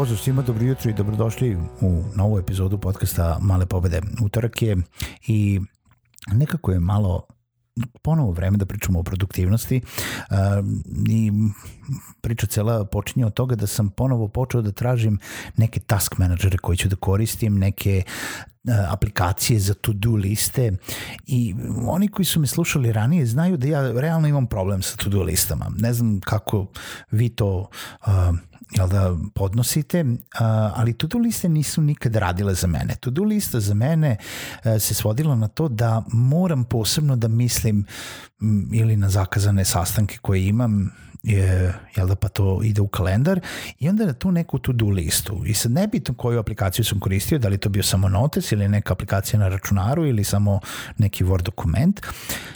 Pozdrav svima, dobro jutro i dobrodošli u novu epizodu podcasta Male pobede. Utorak je i nekako je malo ponovo vreme da pričamo o produktivnosti uh, i priča cela počinje od toga da sam ponovo počeo da tražim neke task menadžere koje ću da koristim, neke aplikacije za to-do liste i oni koji su me slušali ranije znaju da ja realno imam problem sa to-do listama. Ne znam kako vi to uh, jel da, podnosite, ali to-do liste nisu nikad radile za mene. To-do lista za mene e, se svodila na to da moram posebno da mislim ili na zakazane sastanke koje imam, je, jel da pa to ide u kalendar i onda na tu neku to-do listu. I sad nebitno koju aplikaciju sam koristio, da li to bio samo notes ili neka aplikacija na računaru ili samo neki Word dokument.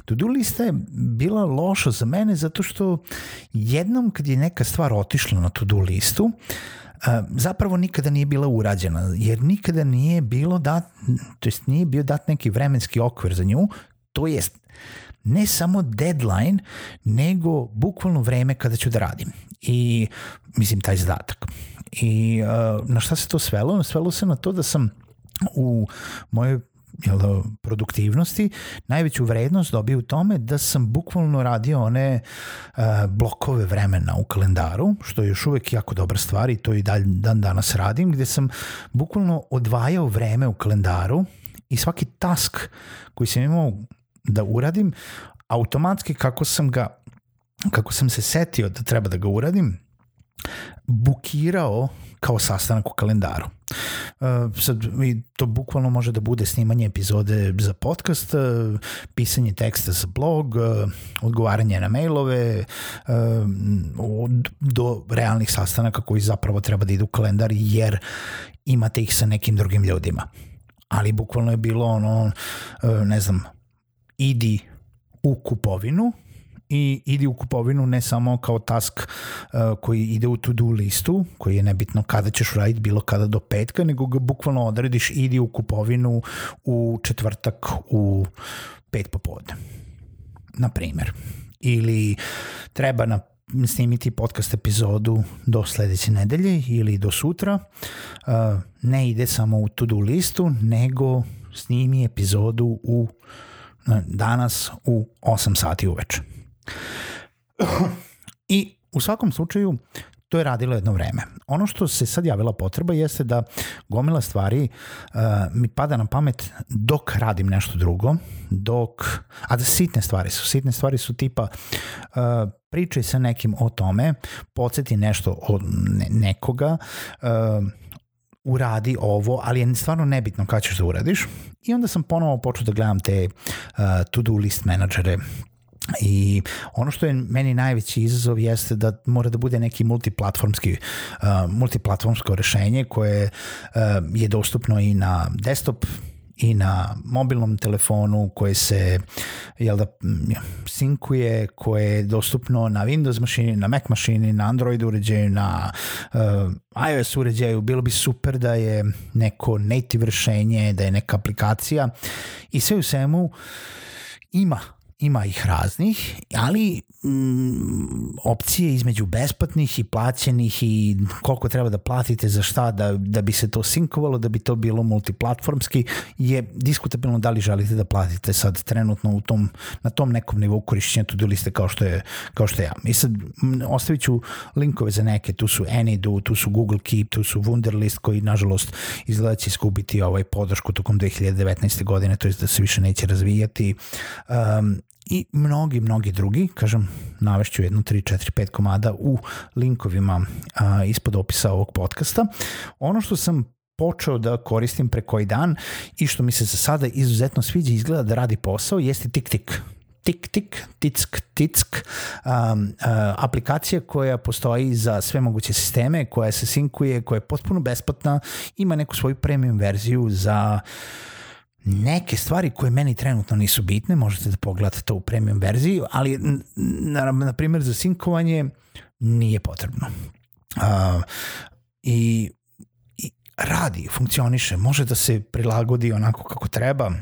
To-do lista je bila loša za mene zato što jednom kad je neka stvar otišla na to-do listu, zapravo nikada nije bila urađena, jer nikada nije bilo dat, to jest nije bio dat neki vremenski okvir za nju, to jest ne samo deadline, nego bukvalno vreme kada ću da radim. I, mislim, taj zadatak. I uh, na šta se to svelo? Svelo se na to da sam u mojoj jel da, produktivnosti, najveću vrednost dobio u tome da sam bukvalno radio one uh, blokove vremena u kalendaru, što je još uvek jako dobra stvar i to i dalj, dan danas radim, gde sam bukvalno odvajao vreme u kalendaru i svaki task koji sam imao da uradim, automatski kako sam ga kako sam se setio da treba da ga uradim, bukirao kao sastanak u kalendaru. Uh, sad, to bukvalno može da bude snimanje epizode za podcast, uh, pisanje teksta za blog, uh, odgovaranje na mailove, uh, do realnih sastanaka koji zapravo treba da idu u kalendar jer imate ih sa nekim drugim ljudima. Ali bukvalno je bilo ono, ne znam, idi u kupovinu i idi u kupovinu ne samo kao task uh, koji ide u to-do listu, koji je nebitno kada ćeš raditi bilo kada do petka, nego ga bukvalno odrediš idi u kupovinu u četvrtak u pet popodne. Na primer. Ili treba na snimiti podcast epizodu do sledeće nedelje ili do sutra. Uh, ne ide samo u to-do listu, nego snimi epizodu u danas u 8 sati uveče. I u svakom slučaju to je radilo jedno vreme. Ono što se sad javila potreba jeste da gomila stvari uh, mi pada na pamet dok radim nešto drugo, dok, a da sitne stvari su. Sitne stvari su tipa uh, pričaj sa nekim o tome, podsjeti nešto od ne, nekoga, uh, uradi ovo, ali je stvarno nebitno kada ćeš da uradiš. I onda sam ponovo počeo da gledam te uh, to-do list menadžere I ono što je meni najveći izazov jeste da mora da bude neki multiplatformski uh, multiplatformsko rešenje koje uh, je dostupno i na desktop i na mobilnom telefonu koje se jel da, sinkuje, koje je dostupno na Windows mašini, na Mac mašini, na Android uređaju, na uh, iOS uređaju. Bilo bi super da je neko native rešenje, da je neka aplikacija i sve u svemu ima ima ih raznih, ali mm, opcije između besplatnih i plaćenih i koliko treba da platite za šta da, da bi se to sinkovalo, da bi to bilo multiplatformski je diskutabilno da li želite da platite sad trenutno u tom, na tom nekom nivou korišćenja to-do liste kao što je, kao što je ja. I sad ostavit ću linkove za neke, tu su Anydo, tu su Google Keep, tu su Wunderlist koji nažalost izgleda će iskubiti ovaj podršku tokom 2019. godine, to je da se više neće razvijati. Um, i mnogi, mnogi drugi, kažem, navešću jednu, 3, 4, 5 komada u linkovima a, ispod opisa ovog podcasta. Ono što sam počeo da koristim pre koji dan i što mi se za sada izuzetno sviđa izgleda da radi posao jeste TikTik tik tik, tick tick, um, uh, aplikacija koja postoji za sve moguće sisteme, koja se sinkuje, koja je potpuno besplatna, ima neku svoju premium verziju za neke stvari koje meni trenutno nisu bitne, možete da pogledate to u premium verziji, ali na, na primjer za sinkovanje nije potrebno. Uh, i, I radi, funkcioniše, može da se prilagodi onako kako treba,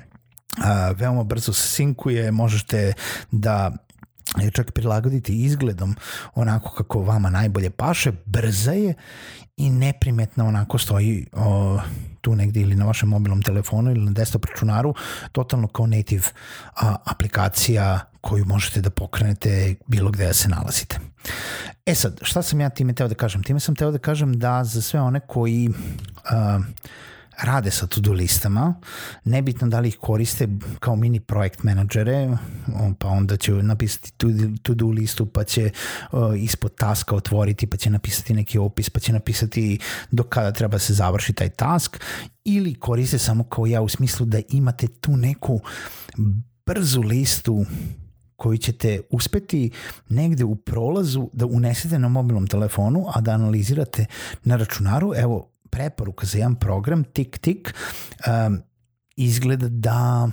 a, veoma brzo se sinkuje, možete da je čak prilagoditi izgledom onako kako vama najbolje paše, brza je i neprimetna onako stoji o, tu negde ili na vašem mobilnom telefonu ili na desktop računaru, totalno kao native a, aplikacija koju možete da pokrenete bilo gde da se nalazite. E sad, šta sam ja time teo da kažem? Time sam teo da kažem da za sve one koji a, rade sa to-do listama, nebitno da li ih koriste kao mini projekt menadžere, pa onda će napisati to-do listu, pa će uh, ispod taska otvoriti, pa će napisati neki opis, pa će napisati do kada treba se završi taj task, ili koriste samo kao ja u smislu da imate tu neku brzu listu koju ćete uspeti negde u prolazu da unesete na mobilnom telefonu, a da analizirate na računaru. Evo, preporuka za jedan program, tik tik, um, izgleda da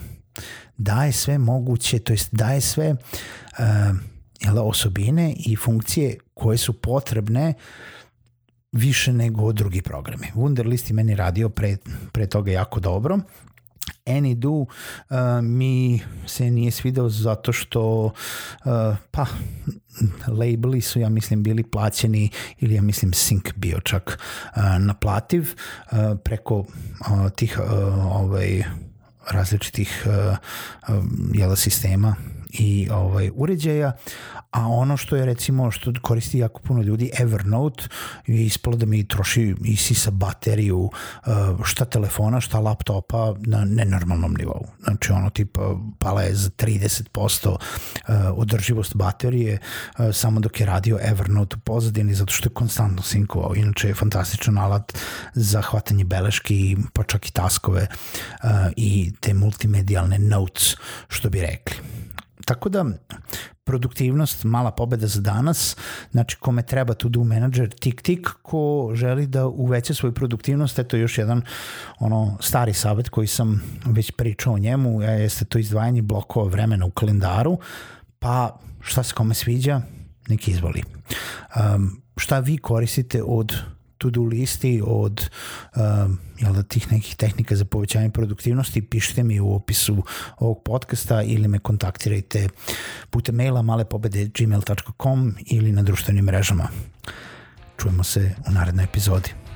daje sve moguće, to jest daje sve um, jel, osobine i funkcije koje su potrebne više nego drugi programi. Wunderlist je meni radio pre, pre toga jako dobro Anydo uh, mi se nije svidao zato što uh, pa labeli su ja mislim bili plaćeni ili ja mislim sync bio čak uh, naplativ uh, preko uh, tih uh, ovaj različitih uh, uh, jela sistema i ovaj uređaja, a ono što je recimo što koristi jako puno ljudi Evernote je ispalo da mi troši i sisa bateriju uh, šta telefona, šta laptopa na nenormalnom nivou. Znači ono tipa pala je za 30% uh, održivost baterije uh, samo dok je radio Evernote u pozadini zato što je konstantno sinkovao. Inače je fantastičan alat za hvatanje beleški pa čak i taskove i te multimedijalne notes što bi rekli. Tako da, produktivnost, mala pobeda za danas, znači kome treba to do manager, tik tik, ko želi da uveća svoju produktivnost, eto još jedan ono stari savet koji sam već pričao o njemu, jeste to izdvajanje blokova vremena u kalendaru, pa šta se kome sviđa, neki izvoli. Um, šta vi koristite od to-do listi od um, jel da, tih nekih tehnika za povećanje produktivnosti, pišite mi u opisu ovog podcasta ili me kontaktirajte putem maila malepobede.gmail.com ili na društvenim mrežama. Čujemo se u narednoj epizodi.